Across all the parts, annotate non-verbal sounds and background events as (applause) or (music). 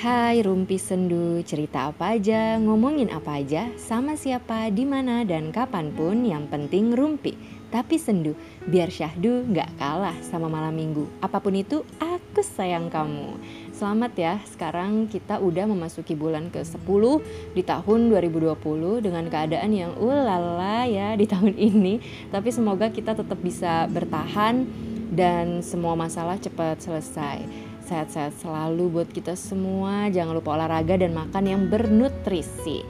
Hai Rumpi Sendu, cerita apa aja, ngomongin apa aja, sama siapa, di mana dan kapan pun yang penting rumpi. Tapi sendu, biar syahdu nggak kalah sama malam minggu. Apa pun itu, aku sayang kamu. Selamat ya, sekarang kita udah memasuki bulan ke-10 di tahun 2020 dengan keadaan yang ulala ya di tahun ini. Tapi semoga kita tetap bisa bertahan dan semua masalah cepat selesai sehat-sehat selalu buat kita semua. Jangan lupa olahraga dan makan yang bernutrisi.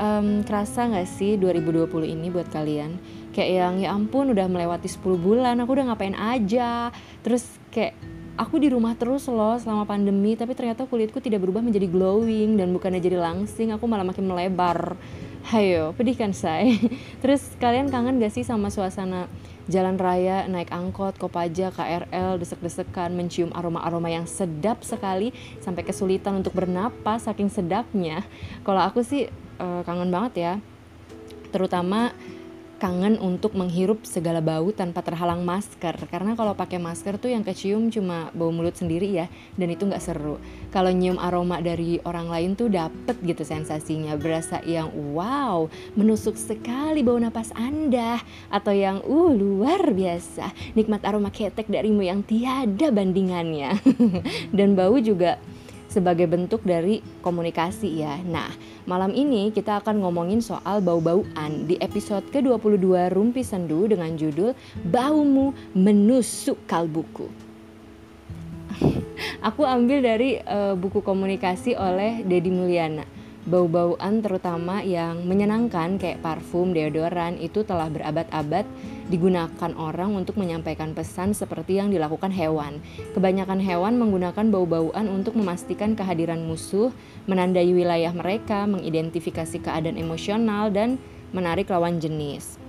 Um, kerasa gak sih 2020 ini buat kalian? Kayak yang ya ampun udah melewati 10 bulan aku udah ngapain aja? Terus kayak aku di rumah terus loh selama pandemi tapi ternyata kulitku tidak berubah menjadi glowing dan bukannya jadi langsing aku malah makin melebar. Hayo pedih kan say? (laughs) Terus kalian kangen gak sih sama suasana jalan raya, naik angkot, kopaja, KRL, desek-desekan, mencium aroma-aroma yang sedap sekali sampai kesulitan untuk bernapas saking sedapnya. Kalau aku sih uh, kangen banget ya. Terutama kangen untuk menghirup segala bau tanpa terhalang masker. Karena kalau pakai masker tuh yang kecium cuma bau mulut sendiri ya dan itu nggak seru. Kalau nyium aroma dari orang lain tuh dapet gitu sensasinya berasa yang wow menusuk sekali bau napas anda atau yang uh luar biasa nikmat aroma ketek darimu yang tiada bandingannya. (laughs) Dan bau juga sebagai bentuk dari komunikasi ya. Nah, malam ini kita akan ngomongin soal bau-bauan di episode ke-22 Rumpi Sendu dengan judul Baumu Menusuk Kalbuku. (laughs) Aku ambil dari uh, buku komunikasi oleh Dedi Mulyana bau-bauan terutama yang menyenangkan kayak parfum, deodoran itu telah berabad-abad digunakan orang untuk menyampaikan pesan seperti yang dilakukan hewan. Kebanyakan hewan menggunakan bau-bauan untuk memastikan kehadiran musuh, menandai wilayah mereka, mengidentifikasi keadaan emosional dan menarik lawan jenis.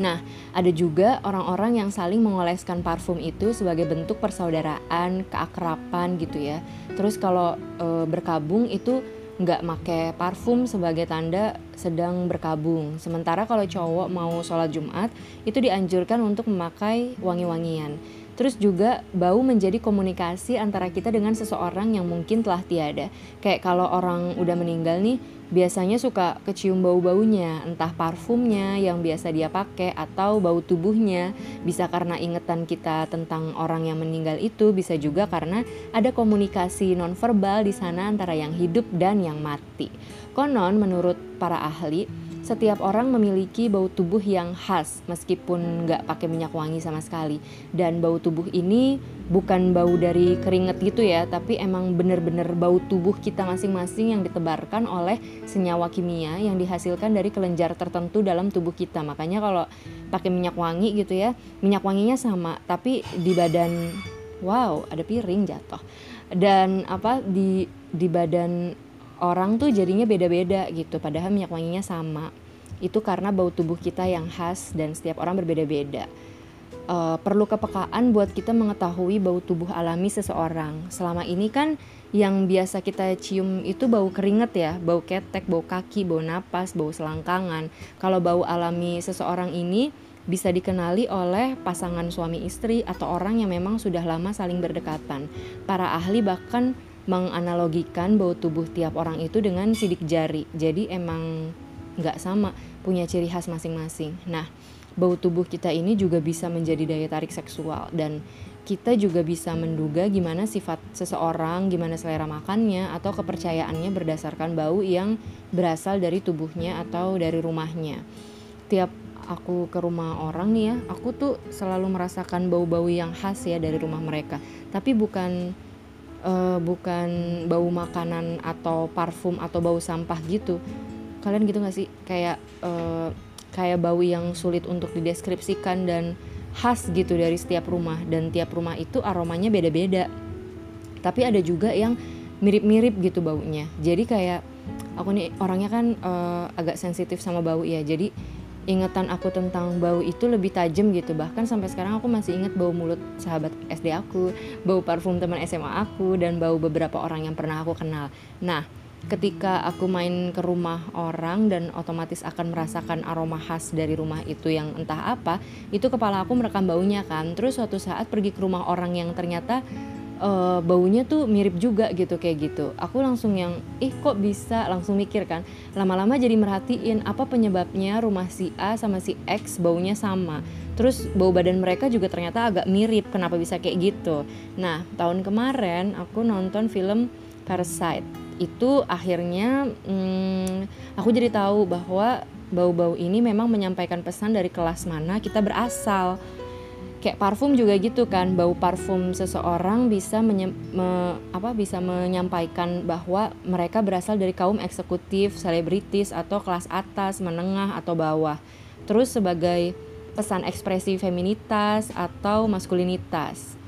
Nah, ada juga orang-orang yang saling mengoleskan parfum itu sebagai bentuk persaudaraan, keakraban gitu ya. Terus kalau e, berkabung itu nggak make parfum sebagai tanda sedang berkabung. Sementara kalau cowok mau sholat Jumat itu dianjurkan untuk memakai wangi-wangian. Terus juga bau menjadi komunikasi antara kita dengan seseorang yang mungkin telah tiada. Kayak kalau orang udah meninggal nih, biasanya suka kecium bau-baunya, entah parfumnya yang biasa dia pakai atau bau tubuhnya. Bisa karena ingetan kita tentang orang yang meninggal itu, bisa juga karena ada komunikasi nonverbal di sana antara yang hidup dan yang mati. Konon menurut para ahli, setiap orang memiliki bau tubuh yang khas meskipun nggak pakai minyak wangi sama sekali. Dan bau tubuh ini bukan bau dari keringet gitu ya tapi emang bener-bener bau tubuh kita masing-masing yang ditebarkan oleh senyawa kimia yang dihasilkan dari kelenjar tertentu dalam tubuh kita. Makanya kalau pakai minyak wangi gitu ya minyak wanginya sama tapi di badan wow ada piring jatuh. Dan apa di di badan orang tuh jadinya beda-beda gitu padahal minyak wanginya sama. Itu karena bau tubuh kita yang khas dan setiap orang berbeda-beda. Uh, perlu kepekaan buat kita mengetahui bau tubuh alami seseorang. Selama ini kan yang biasa kita cium itu bau keringet ya bau ketek bau kaki bau napas bau selangkangan. Kalau bau alami seseorang ini bisa dikenali oleh pasangan suami istri atau orang yang memang sudah lama saling berdekatan. Para ahli bahkan menganalogikan bau tubuh tiap orang itu dengan sidik jari. Jadi emang nggak sama, punya ciri khas masing-masing. Nah, bau tubuh kita ini juga bisa menjadi daya tarik seksual dan kita juga bisa menduga gimana sifat seseorang, gimana selera makannya atau kepercayaannya berdasarkan bau yang berasal dari tubuhnya atau dari rumahnya. Tiap aku ke rumah orang nih ya, aku tuh selalu merasakan bau-bau yang khas ya dari rumah mereka. Tapi bukan uh, bukan bau makanan atau parfum atau bau sampah gitu. Kalian gitu gak sih? Kayak uh, kayak bau yang sulit untuk dideskripsikan dan khas gitu dari setiap rumah. Dan tiap rumah itu aromanya beda-beda. Tapi ada juga yang mirip-mirip gitu baunya. Jadi kayak aku nih orangnya kan uh, agak sensitif sama bau ya. Jadi ingatan aku tentang bau itu lebih tajam gitu. Bahkan sampai sekarang aku masih ingat bau mulut sahabat SD aku bau parfum teman SMA aku dan bau beberapa orang yang pernah aku kenal. Nah ketika aku main ke rumah orang dan otomatis akan merasakan aroma khas dari rumah itu yang entah apa itu kepala aku merekam baunya kan. Terus suatu saat pergi ke rumah orang yang ternyata uh, baunya tuh mirip juga gitu kayak gitu. Aku langsung yang ih kok bisa? Langsung mikir kan. Lama-lama jadi merhatiin apa penyebabnya rumah si A sama si X baunya sama. Terus bau badan mereka juga ternyata agak mirip. Kenapa bisa kayak gitu? Nah tahun kemarin aku nonton film Parasite. Itu akhirnya hmm, aku jadi tahu bahwa bau-bau ini memang menyampaikan pesan dari kelas mana kita berasal kayak parfum juga gitu kan bau parfum seseorang bisa menye me apa bisa menyampaikan bahwa mereka berasal dari kaum eksekutif selebritis atau kelas atas menengah atau bawah. Terus sebagai pesan ekspresi feminitas atau maskulinitas.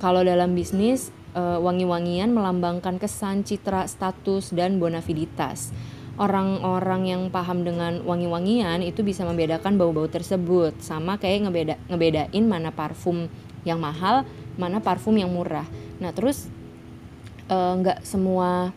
Kalau dalam bisnis uh, wangi-wangian melambangkan kesan citra status dan bonafiditas orang-orang yang paham dengan wangi-wangian itu bisa membedakan bau-bau tersebut. Sama kayak ngebeda ngebedain mana parfum yang mahal mana parfum yang murah. Nah terus eh, nggak uh, semua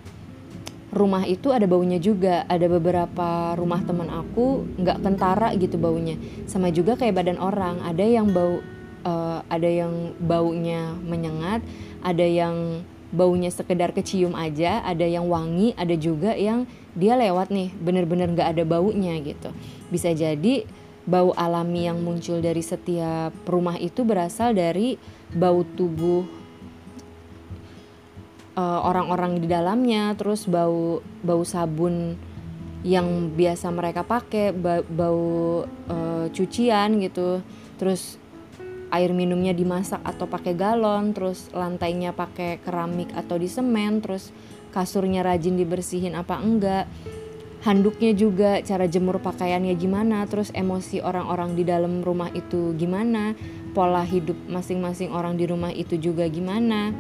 rumah itu ada baunya juga. Ada beberapa rumah teman aku nggak kentara gitu baunya. Sama juga kayak badan orang. Ada yang bau uh, ada yang baunya menyengat ada yang baunya sekedar kecium aja, ada yang wangi, ada juga yang dia lewat nih bener-bener gak ada baunya gitu. Bisa jadi bau alami yang muncul dari setiap rumah itu berasal dari bau tubuh uh, orang-orang di dalamnya, terus bau bau sabun yang biasa mereka pakai, bau, bau uh, cucian gitu, terus air minumnya dimasak atau pakai galon, terus lantainya pakai keramik atau di semen, terus kasurnya rajin dibersihin apa enggak. Handuknya juga cara jemur pakaiannya gimana, terus emosi orang-orang di dalam rumah itu gimana, pola hidup masing-masing orang di rumah itu juga gimana.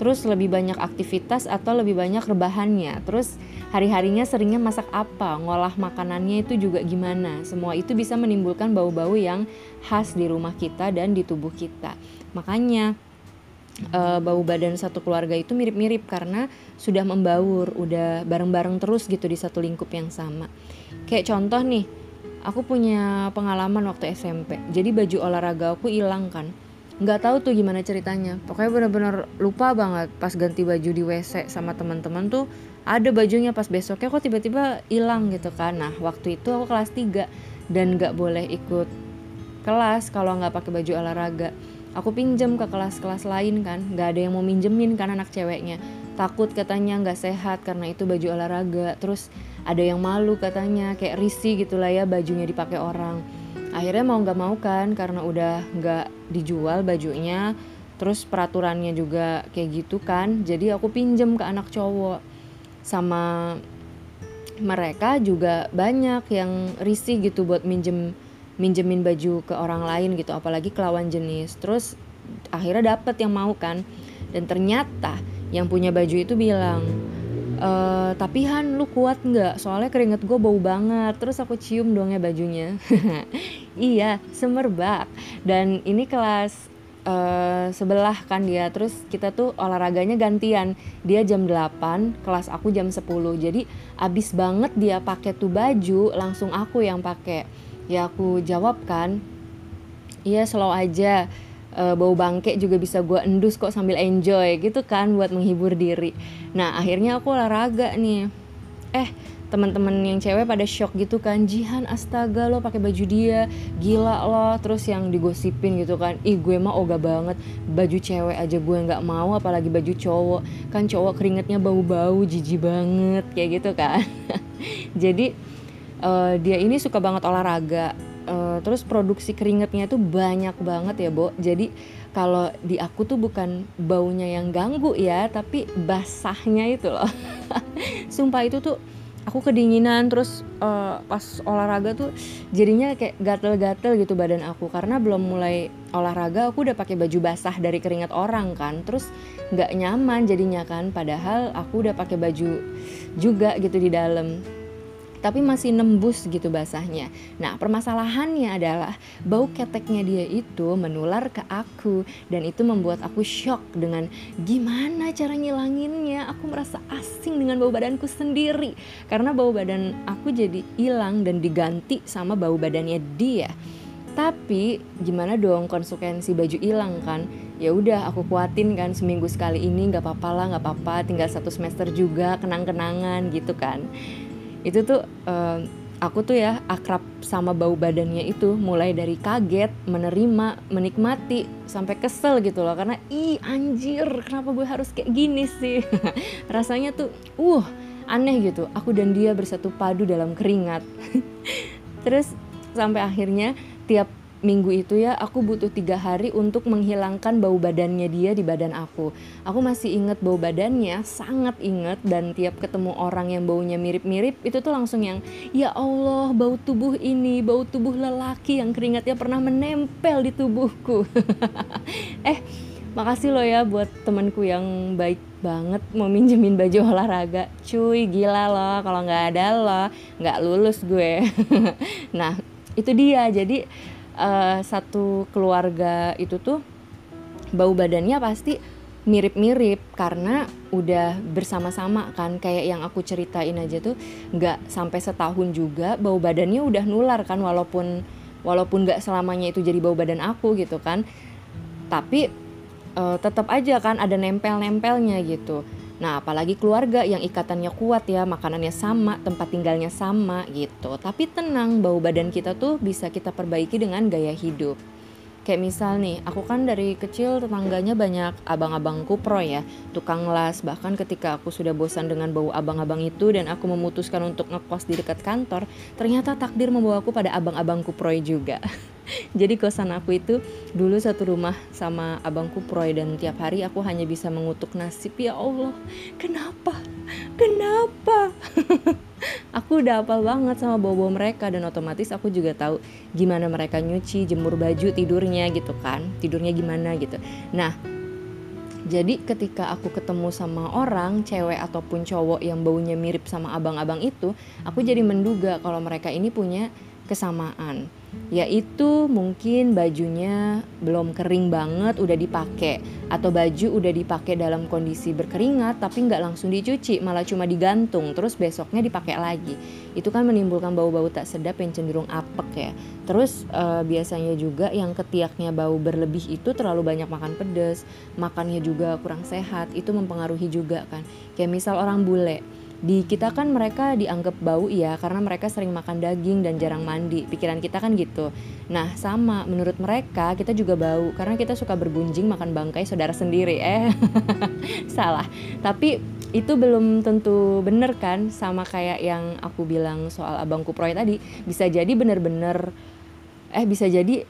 Terus lebih banyak aktivitas atau lebih banyak rebahannya. Terus hari-harinya seringnya masak apa, ngolah makanannya itu juga gimana. Semua itu bisa menimbulkan bau-bau yang khas di rumah kita dan di tubuh kita. Makanya uh, bau badan satu keluarga itu mirip-mirip karena sudah membaur, udah bareng-bareng terus gitu di satu lingkup yang sama. Kayak contoh nih, aku punya pengalaman waktu SMP. Jadi baju olahraga aku hilang kan. Nggak tahu tuh gimana ceritanya. Pokoknya bener-bener lupa banget pas ganti baju di WC sama teman-teman tuh ada bajunya pas besoknya kok tiba-tiba hilang gitu kan. Nah waktu itu aku kelas 3 dan gak boleh ikut kelas kalau nggak pakai baju olahraga. Aku pinjem ke kelas-kelas lain kan nggak ada yang mau minjemin kan anak ceweknya. Takut katanya nggak sehat karena itu baju olahraga. Terus ada yang malu katanya kayak risih gitulah ya bajunya dipakai orang akhirnya mau nggak mau kan karena udah nggak dijual bajunya terus peraturannya juga kayak gitu kan. Jadi aku pinjem ke anak cowok. Sama mereka juga banyak yang risih gitu buat minjem minjemin baju ke orang lain gitu apalagi ke lawan jenis. Terus akhirnya dapet yang mau kan. Dan ternyata yang punya baju itu bilang e, tapi Han lu kuat nggak? Soalnya keringet gue bau banget. Terus aku cium dong ya bajunya. (laughs) Iya semerbak. Dan ini kelas uh, sebelah kan dia. Terus kita tuh olahraganya gantian. Dia jam 8 kelas aku jam 10 jadi abis banget dia pakai tuh baju langsung aku yang pakai. Ya aku jawab kan iya slow aja uh, bau bangke juga bisa gue endus kok sambil enjoy gitu kan buat menghibur diri. Nah akhirnya aku olahraga nih. Eh teman-teman yang cewek pada shock gitu kan Jihan astaga lo pakai baju dia gila lo. Terus yang digosipin gitu kan ih gue mah oga banget baju cewek aja gue nggak mau apalagi baju cowok. Kan cowok keringetnya bau-bau jijik banget kayak gitu kan. (laughs) Jadi uh, dia ini suka banget olahraga uh, terus produksi keringetnya tuh banyak banget ya Bo. Jadi kalau di aku tuh bukan baunya yang ganggu ya tapi basahnya itu loh. (laughs) Sumpah itu tuh aku kedinginan terus uh, pas olahraga tuh jadinya kayak gatel-gatel gitu badan aku. Karena belum mulai olahraga aku udah pakai baju basah dari keringat orang kan. Terus nggak nyaman jadinya kan. Padahal aku udah pakai baju juga gitu di dalam tapi masih nembus gitu basahnya. Nah, permasalahannya adalah bau keteknya dia itu menular ke aku dan itu membuat aku shock dengan gimana cara ngilanginnya. Aku merasa asing dengan bau badanku sendiri karena bau badan aku jadi hilang dan diganti sama bau badannya dia. Tapi gimana dong konsekuensi baju hilang kan? ya udah aku kuatin kan seminggu sekali ini nggak apa-apa lah nggak apa-apa tinggal satu semester juga kenang-kenangan gitu kan itu tuh uh, aku tuh ya akrab sama bau badannya itu mulai dari kaget menerima menikmati sampai kesel gitu loh. Karena ih anjir kenapa gue harus kayak gini sih? (laughs) Rasanya tuh uh aneh gitu. Aku dan dia bersatu padu dalam keringat. (laughs) Terus sampai akhirnya tiap minggu itu ya aku butuh tiga hari untuk menghilangkan bau badannya dia di badan aku. Aku masih inget bau badannya sangat inget dan tiap ketemu orang yang baunya mirip-mirip itu tuh langsung yang ya Allah bau tubuh ini bau tubuh lelaki yang keringatnya pernah menempel di tubuhku. (laughs) Eh makasih lo ya buat temanku yang baik banget mau minjemin baju (laughs) olahraga. Cuy gila loh kalau nggak ada lo nggak lulus gue. (laughs) Nah itu dia. Jadi uh, satu keluarga itu tuh bau badannya pasti mirip-mirip karena udah bersama-sama kan. Kayak yang aku ceritain aja tuh nggak sampai setahun juga bau badannya udah nular kan walaupun walaupun nggak selamanya itu jadi bau badan aku gitu kan. Tapi uh, tetap aja kan ada nempel-nempelnya gitu Nah, apalagi keluarga yang ikatannya kuat ya, makanannya sama, tempat tinggalnya sama gitu. Tapi tenang, bau badan kita tuh bisa kita perbaiki dengan gaya hidup. Kayak misal nih, aku kan dari kecil tetangganya banyak abang-abang kupro ya, tukang las. Bahkan ketika aku sudah bosan dengan bau abang-abang itu dan aku memutuskan untuk ngekos di dekat kantor, ternyata takdir membawaku pada abang-abang kuproy juga. (laughs) (laughs) Jadi kosan aku itu dulu satu rumah sama abangku Proy dan tiap hari aku hanya bisa mengutuk nasib ya Allah. Kenapa? Kenapa? (laughs) aku udah hafal banget sama bau-bau mereka dan otomatis aku juga tahu gimana mereka nyuci, jemur baju, tidurnya gitu kan. Tidurnya gimana gitu. Nah, jadi ketika aku ketemu sama orang, cewek ataupun cowok yang baunya mirip sama abang-abang itu, aku jadi menduga kalau mereka ini punya kesamaan. Yaitu mungkin bajunya belum kering banget udah dipakai. Atau baju udah dipakai dalam kondisi berkeringat tapi nggak langsung dicuci malah cuma digantung terus besoknya dipakai lagi. Itu kan menimbulkan bau-bau tak sedap yang cenderung apek ya. Terus uh, biasanya juga yang ketiaknya bau berlebih itu terlalu banyak makan pedas makannya juga kurang sehat itu mempengaruhi juga kan. Kayak misal orang bule di kita kan mereka dianggap bau ya karena mereka sering makan daging dan jarang mandi. Pikiran kita kan gitu. Nah sama menurut mereka kita juga bau karena kita suka bergunjing makan bangkai saudara sendiri eh. (laughs) Salah. Tapi itu belum tentu bener kan sama kayak yang aku bilang soal abangku proyek tadi. Bisa jadi bener-bener eh bisa jadi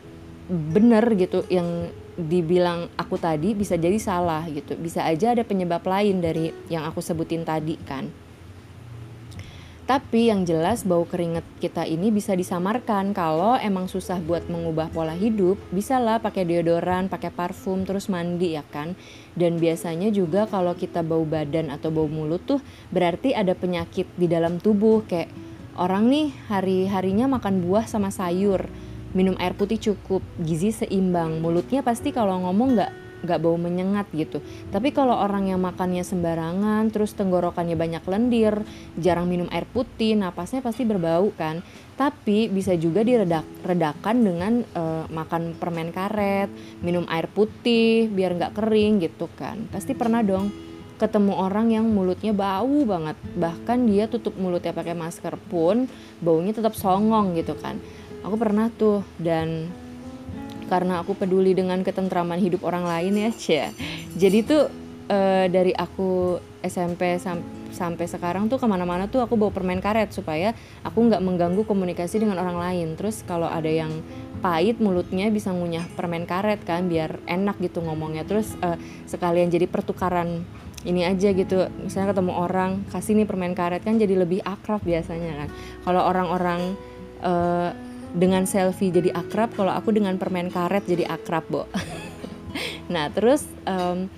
bener gitu yang dibilang aku tadi bisa jadi salah gitu. Bisa aja ada penyebab lain dari yang aku sebutin tadi kan tapi yang jelas bau keringet kita ini bisa disamarkan. Kalau emang susah buat mengubah pola hidup, bisalah pakai deodoran, pakai parfum, terus mandi ya kan. Dan biasanya juga kalau kita bau badan atau bau mulut tuh berarti ada penyakit di dalam tubuh. Kayak orang nih hari-harinya makan buah sama sayur, minum air putih cukup, gizi seimbang, mulutnya pasti kalau ngomong nggak nggak bau menyengat gitu. Tapi kalau orang yang makannya sembarangan, terus tenggorokannya banyak lendir, jarang minum air putih, napasnya pasti berbau kan. Tapi bisa juga diredakan dengan uh, makan permen karet, minum air putih biar nggak kering gitu kan. Pasti pernah dong ketemu orang yang mulutnya bau banget, bahkan dia tutup mulutnya pakai masker pun baunya tetap songong gitu kan. Aku pernah tuh dan karena aku peduli dengan ketentraman hidup orang lain ya cia jadi tuh e, dari aku SMP sam sampai sekarang tuh ke mana-mana tuh aku bawa permen karet supaya aku nggak mengganggu komunikasi dengan orang lain. Terus kalau ada yang pahit mulutnya bisa ngunyah permen karet kan biar enak gitu ngomongnya. Terus e, sekalian jadi pertukaran ini aja gitu. Misalnya ketemu orang kasih nih permen karet kan jadi lebih akrab biasanya kan. Kalau orang-orang uh, dengan selfie jadi akrab kalau aku dengan permen karet jadi akrab bo. (laughs) Nah terus um,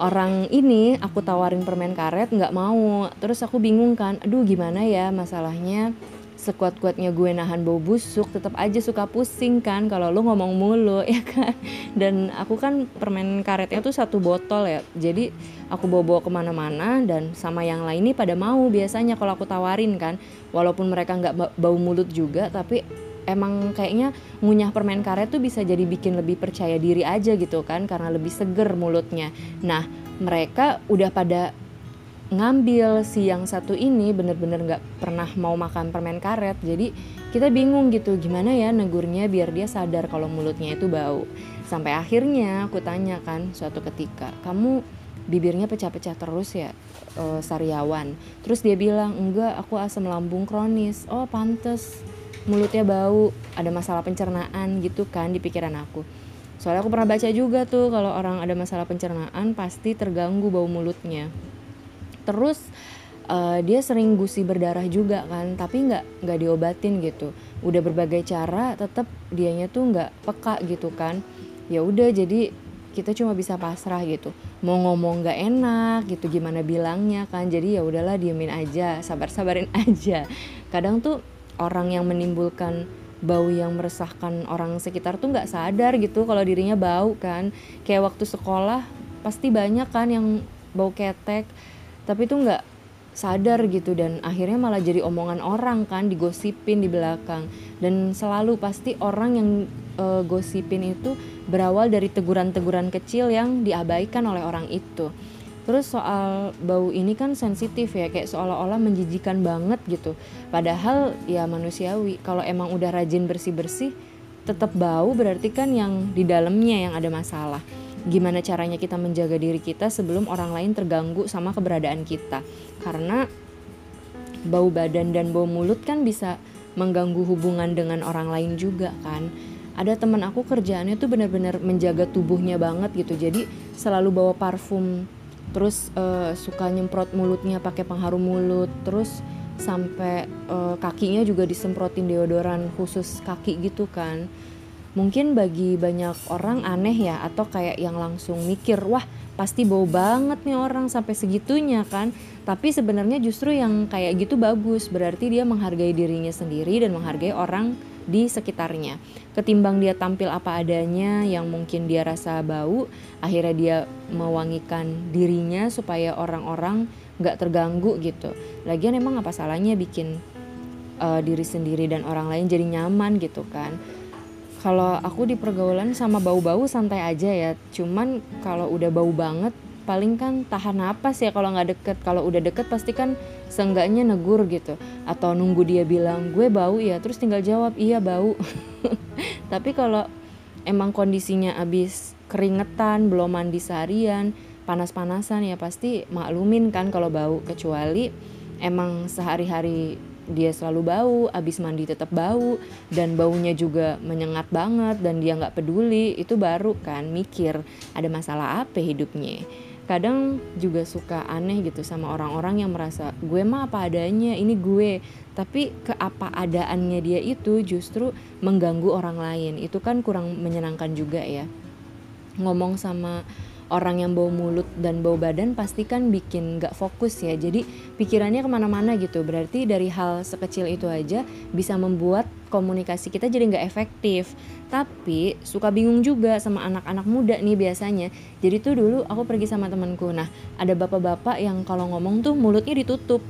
orang ini aku tawarin permen karet nggak mau. Terus aku bingung kan aduh gimana ya masalahnya? Sekuat-kuatnya gue nahan bau busuk tetap aja suka pusing kan kalau lu ngomong mulu (laughs) ya kan? Dan aku kan permen karetnya tuh satu botol ya jadi aku bawa-bawa ke mana-mana dan sama yang lain ini pada mau biasanya kalau aku tawarin kan. Walaupun mereka nggak bau mulut juga tapi emang kayaknya ngunyah permen karet tuh bisa jadi bikin lebih percaya diri aja gitu kan karena lebih seger mulutnya. Nah, mereka udah pada ngambil si yang satu ini bener-bener nggak -bener pernah mau makan permen karet. Jadi kita bingung gitu gimana ya negurnya biar dia sadar kalau mulutnya itu bau. Sampai akhirnya aku tanya kan suatu ketika kamu bibirnya pecah-pecah terus ya uh, sariawan? Terus dia bilang enggak aku asam lambung kronis. Oh pantes mulutnya bau ada masalah pencernaan gitu kan di pikiran aku. Soalnya aku pernah baca juga tuh kalau orang ada masalah pencernaan pasti terganggu bau mulutnya. Terus uh, dia sering gusi berdarah juga kan tapi nggak nggak diobatin gitu. Udah berbagai cara tetap dianya tuh nggak peka gitu kan. Ya udah jadi kita cuma bisa pasrah gitu. Mau ngomong nggak enak gitu gimana bilangnya kan. Jadi ya udahlah diemin aja sabar sabarin (laughs) aja. Kadang tuh orang yang menimbulkan bau yang meresahkan orang sekitar tuh nggak sadar gitu kalau dirinya bau kan. Kayak waktu sekolah pasti banyak kan yang bau ketek tapi tuh nggak sadar gitu dan akhirnya malah jadi omongan orang kan digosipin di belakang. Dan selalu pasti orang yang e, gosipin itu berawal dari teguran-teguran kecil yang diabaikan oleh orang itu terus soal bau ini kan sensitif ya kayak seolah-olah menjijikan banget gitu. Padahal ya manusiawi kalau emang udah rajin bersih-bersih tetap bau berarti kan yang di dalamnya yang ada masalah. Gimana caranya kita menjaga diri kita sebelum orang lain terganggu sama keberadaan kita? Karena bau badan dan bau mulut kan bisa mengganggu hubungan dengan orang lain juga kan. Ada teman aku kerjaannya tuh benar-benar menjaga tubuhnya banget gitu. Jadi selalu bawa parfum terus uh, suka nyemprot mulutnya pakai pengharum mulut terus sampai uh, kakinya juga disemprotin deodoran khusus kaki gitu kan. Mungkin bagi banyak orang aneh ya atau kayak yang langsung mikir wah pasti bau banget nih orang sampai segitunya kan. Tapi sebenarnya justru yang kayak gitu bagus. Berarti dia menghargai dirinya sendiri dan menghargai orang di sekitarnya. Ketimbang dia tampil apa adanya yang mungkin dia rasa bau akhirnya dia mewangikan dirinya supaya orang-orang nggak terganggu gitu. Lagian emang apa salahnya bikin uh, diri sendiri dan orang lain jadi nyaman gitu kan kalau aku di pergaulan sama bau-bau santai aja ya. Cuman kalau udah bau banget paling kan tahan napas ya. Kalau nggak deket kalau udah deket pasti kan seenggaknya negur gitu. Atau nunggu dia bilang gue bau ya terus tinggal jawab iya bau. (laughs) Tapi kalau emang kondisinya abis keringetan belum mandi seharian panas-panasan ya pasti maklumin kan kalau bau. Kecuali emang sehari-hari dia selalu bau, abis mandi tetap bau, dan baunya juga menyengat banget dan dia nggak peduli, itu baru kan mikir ada masalah apa hidupnya. Kadang juga suka aneh gitu sama orang-orang yang merasa gue mah apa adanya, ini gue. Tapi ke apa adaannya dia itu justru mengganggu orang lain. Itu kan kurang menyenangkan juga ya. Ngomong sama orang yang bau mulut dan bau badan pasti kan bikin gak fokus ya. Jadi pikirannya ke mana-mana gitu. Berarti dari hal sekecil itu aja bisa membuat komunikasi kita jadi gak efektif. Tapi suka bingung juga sama anak-anak muda nih biasanya. Jadi tuh dulu aku pergi sama temanku. Nah ada bapak-bapak yang kalau ngomong tuh mulutnya ditutup.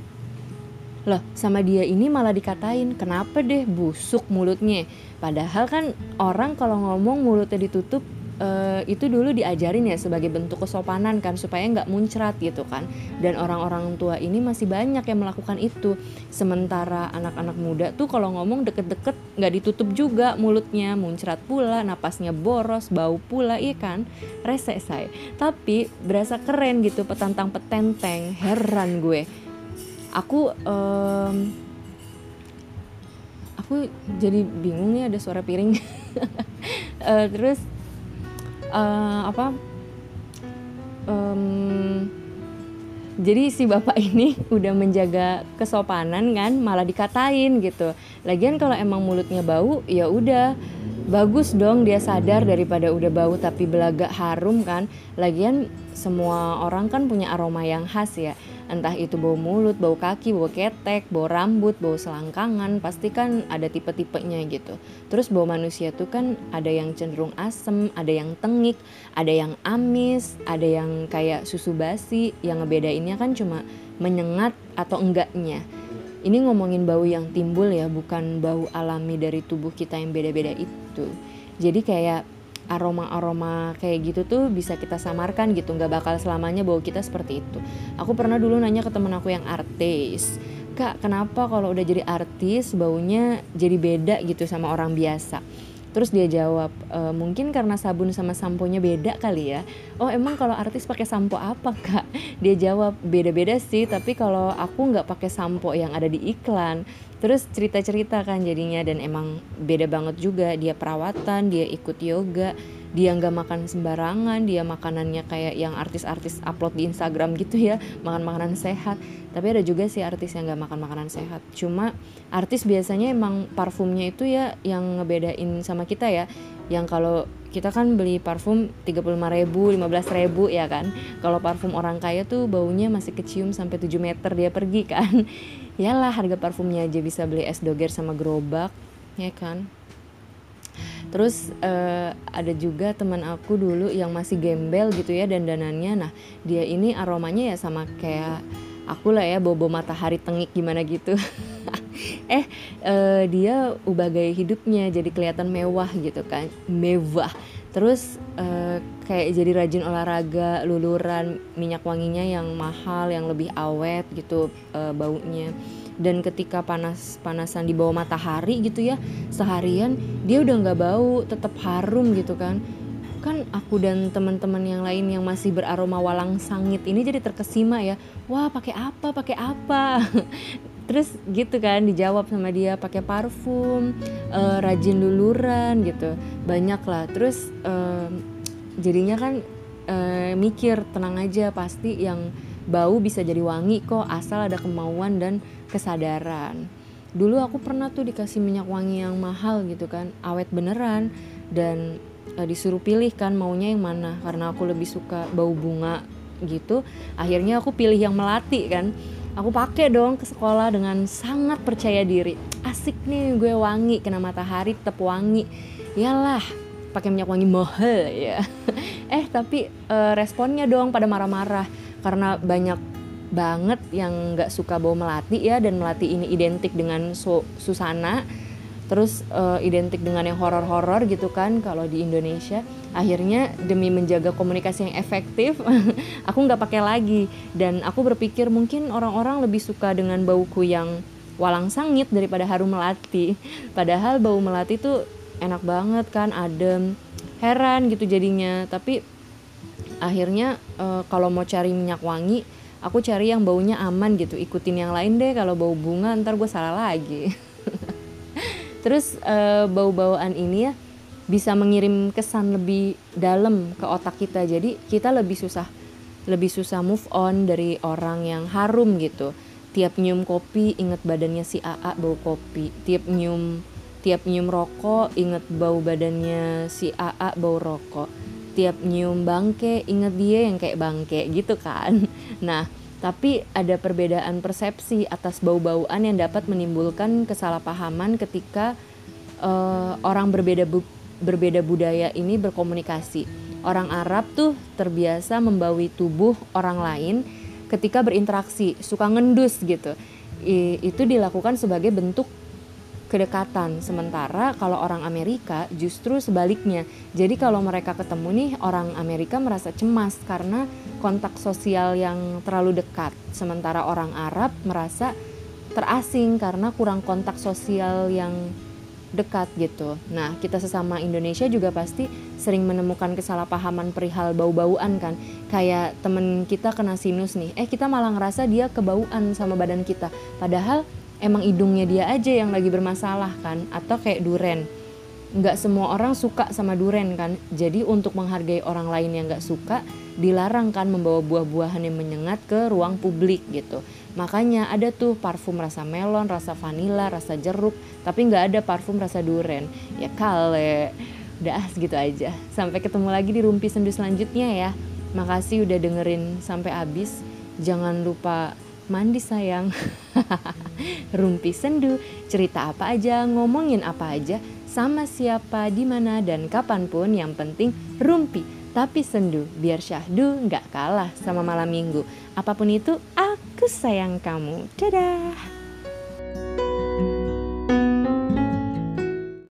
Loh sama dia ini malah dikatain kenapa deh busuk mulutnya? Padahal kan orang kalau ngomong mulutnya ditutup uh, itu dulu diajarin ya sebagai bentuk kesopanan kan supaya nggak muncrat gitu kan. Dan orang-orang tua ini masih banyak yang melakukan itu. Sementara anak-anak muda tuh kalau ngomong deket-deket nggak ditutup juga mulutnya. Muncrat pula napasnya boros bau pula iya kan? Rese saya tapi berasa keren gitu petantang petenteng heran gue. Aku um, aku jadi bingung nih ada suara piring. Uh, (laughs) terus uh, apa? Um, jadi si bapak (laughs) ini udah menjaga kesopanan kan malah dikatain gitu. Lagian kalau emang mulutnya bau ya udah. Bagus dong dia sadar daripada udah bau tapi belaga harum kan. Lagian semua orang kan punya aroma yang khas ya entah itu bau mulut, bau kaki, bau ketek, bau rambut, bau selangkangan, pasti kan ada tipe-tipenya gitu. Terus bau manusia tuh kan ada yang cenderung asem, ada yang tengik, ada yang amis, ada yang kayak susu basi, yang ngebedainnya kan cuma menyengat atau enggaknya. ini ngomongin bau yang timbul ya bukan bau alami dari tubuh kita yang beda-beda itu jadi kayak aroma-aroma kayak gitu tuh bisa kita samarkan gitu. Nggak bakal selamanya bau kita seperti itu. Aku pernah dulu nanya ke temen aku yang artis kak kenapa kalau udah jadi artis baunya jadi beda gitu sama orang biasa Terus dia jawab, e, mungkin karena sabun sama samponya beda kali ya. Oh emang kalau artis pakai sampo apa kak? Dia jawab beda-beda sih, tapi kalau aku nggak pakai sampo yang ada di iklan. Terus cerita-cerita kan jadinya dan emang beda banget juga. Dia perawatan, dia ikut yoga, dia nggak makan sembarangan dia makanannya kayak yang artis-artis upload di Instagram gitu ya makan makanan sehat. Tapi ada juga sih artis yang nggak makan makanan sehat. Cuma artis biasanya emang parfumnya itu ya yang ngebedain sama kita ya. Yang kalau kita kan beli parfum 35 ribu, 15 ribu ya kan? Kalau parfum orang kaya tuh baunya masih kecium sampai 7 meter dia pergi kan. (laughs) Yalah harga parfumnya aja bisa beli es doger sama gerobak ya kan terus uh, ada juga teman aku dulu yang masih gembel gitu ya dan danannya nah dia ini aromanya ya sama kayak aku lah ya bobo matahari tengik gimana gitu. (laughs) Eh uh, dia ubah gaya hidupnya jadi kelihatan mewah gitu kan mewah. Terus uh, kayak jadi rajin olahraga luluran minyak wanginya yang mahal yang lebih awet gitu uh, baunya dan ketika panas panasan di bawah matahari gitu ya seharian dia udah nggak bau tetap harum gitu kan. Kan aku dan teman-teman yang lain yang masih beraroma walang sangit ini jadi terkesima ya. Wah pakai apa pakai apa? (laughs) Terus gitu kan dijawab sama dia pakai parfum uh, rajin luluran gitu. Banyak lah. Terus uh, jadinya kan uh, mikir tenang aja pasti yang bau bisa jadi wangi kok asal ada kemauan dan kesadaran. Dulu aku pernah tuh dikasih minyak wangi yang mahal gitu kan awet beneran. Dan e, disuruh pilih kan maunya yang mana karena aku lebih suka bau bunga gitu. Akhirnya aku pilih yang melati kan. Aku pakai dong ke sekolah dengan sangat percaya diri. Asik nih gue wangi kena matahari tetap wangi. Yalah pakai minyak wangi mahal ya. (laughs) Eh tapi e, responnya dong pada marah-marah karena banyak banget yang nggak suka bau melati ya dan melati ini identik dengan su susana. Terus uh, identik dengan yang horor-horor gitu kan kalau di Indonesia. Akhirnya demi menjaga komunikasi yang efektif (laughs) aku nggak pakai lagi. Dan aku berpikir mungkin orang-orang lebih suka dengan bauku yang walang sangit daripada harum melati. (laughs) Padahal bau melati tuh enak banget kan adem heran gitu jadinya. Tapi akhirnya uh, kalau mau cari minyak wangi aku cari yang baunya aman gitu. Ikutin yang lain deh kalau bau bunga ntar gue salah lagi. (laughs) Terus uh, bau-bauan ini ya bisa mengirim kesan lebih dalam ke otak kita. Jadi kita lebih susah lebih susah move on dari orang yang harum gitu. Tiap nyium kopi inget badannya si AA bau kopi. Tiap nyium tiap nyium rokok inget bau badannya si AA bau rokok tiap nyium bangke inget dia yang kayak bangke gitu kan. (laughs) Nah tapi ada perbedaan persepsi atas bau-bauan yang dapat menimbulkan kesalahpahaman ketika uh, orang berbeda bu berbeda budaya ini berkomunikasi. Orang Arab tuh terbiasa membaui tubuh orang lain ketika berinteraksi suka ngendus gitu. I, itu dilakukan sebagai bentuk kedekatan. Sementara kalau orang Amerika justru sebaliknya. Jadi kalau mereka ketemu nih orang Amerika merasa cemas karena kontak sosial yang terlalu dekat. Sementara orang Arab merasa terasing karena kurang kontak sosial yang dekat gitu. Nah, kita sesama Indonesia juga pasti sering menemukan kesalahpahaman perihal bau-bauan kan. Kayak temen kita kena sinus nih, eh kita malah ngerasa dia kebauan sama badan kita. Padahal emang hidungnya dia aja yang lagi bermasalah kan atau kayak duren. Nggak semua orang suka sama duren kan. Jadi untuk menghargai orang lain yang nggak suka dilarang kan membawa buah-buahan yang menyengat ke ruang publik gitu. Makanya ada tuh parfum rasa melon rasa vanila rasa jeruk tapi nggak ada parfum rasa duren. Ya kale udah segitu aja. Sampai ketemu lagi di rumpi sendu selanjutnya ya. Makasih udah dengerin sampai habis. Jangan lupa mandi sayang. (laughs) Rumpi sendu cerita apa aja ngomongin apa aja sama siapa di mana dan kapan pun yang penting rumpi. Tapi sendu biar syahdu nggak kalah sama malam minggu. Apa pun itu aku sayang kamu. Dadah